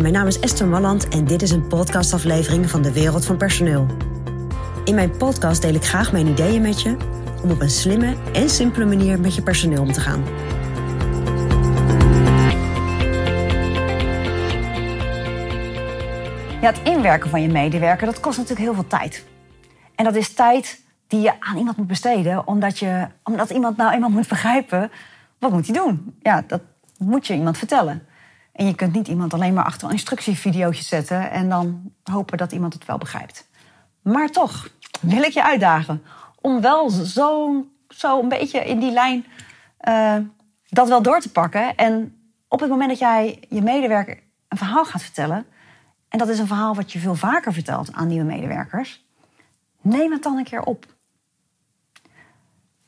Mijn naam is Esther Malland en dit is een podcastaflevering van de Wereld van Personeel. In mijn podcast deel ik graag mijn ideeën met je om op een slimme en simpele manier met je personeel om te gaan. Ja, het inwerken van je medewerker, dat kost natuurlijk heel veel tijd. En dat is tijd die je aan iemand moet besteden, omdat, je, omdat iemand nou eenmaal moet begrijpen, wat moet hij doen? Ja, dat moet je iemand vertellen. En je kunt niet iemand alleen maar achter een instructievideootje zetten en dan hopen dat iemand het wel begrijpt. Maar toch wil ik je uitdagen om wel zo, zo een beetje in die lijn uh, dat wel door te pakken. En op het moment dat jij je medewerker een verhaal gaat vertellen, en dat is een verhaal wat je veel vaker vertelt aan nieuwe medewerkers, neem het dan een keer op.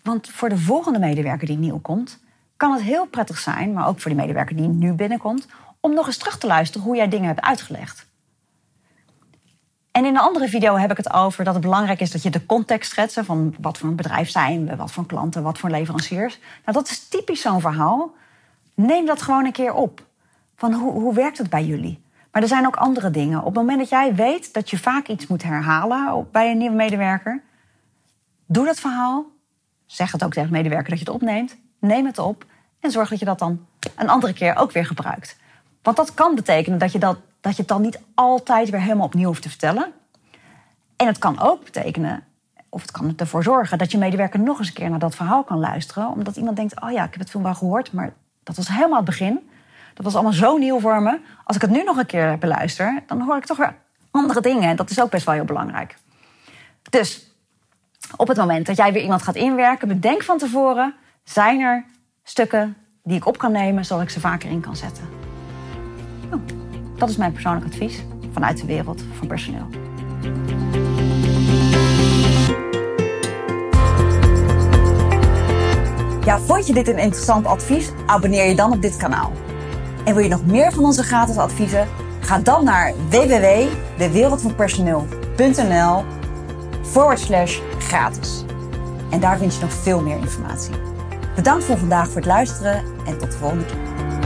Want voor de volgende medewerker die nieuw komt, kan het heel prettig zijn, maar ook voor die medewerker die nu binnenkomt, om nog eens terug te luisteren hoe jij dingen hebt uitgelegd. En in een andere video heb ik het over dat het belangrijk is dat je de context schetst van wat voor een bedrijf zijn we, wat voor klanten, wat voor leveranciers. Nou, dat is typisch zo'n verhaal. Neem dat gewoon een keer op. Van hoe, hoe werkt het bij jullie? Maar er zijn ook andere dingen. Op het moment dat jij weet dat je vaak iets moet herhalen bij een nieuwe medewerker, doe dat verhaal. Zeg het ook tegen de medewerker dat je het opneemt. Neem het op en zorg dat je dat dan een andere keer ook weer gebruikt. Want dat kan betekenen dat je, dat, dat je het dan niet altijd weer helemaal opnieuw hoeft te vertellen. En het kan ook betekenen, of het kan ervoor zorgen, dat je medewerker nog eens een keer naar dat verhaal kan luisteren. Omdat iemand denkt: oh ja, ik heb het film wel gehoord, maar dat was helemaal het begin. Dat was allemaal zo nieuw voor me. Als ik het nu nog een keer beluister, dan hoor ik toch weer andere dingen. En dat is ook best wel heel belangrijk. Dus op het moment dat jij weer iemand gaat inwerken, bedenk van tevoren: zijn er stukken die ik op kan nemen, zodat ik ze vaker in kan zetten? Oh, dat is mijn persoonlijk advies vanuit de wereld van personeel. Ja, vond je dit een interessant advies? Abonneer je dan op dit kanaal. En wil je nog meer van onze gratis adviezen? Ga dan naar www.dewereldvanpersoneel.nl forward slash gratis. En daar vind je nog veel meer informatie. Bedankt voor vandaag voor het luisteren en tot de volgende keer.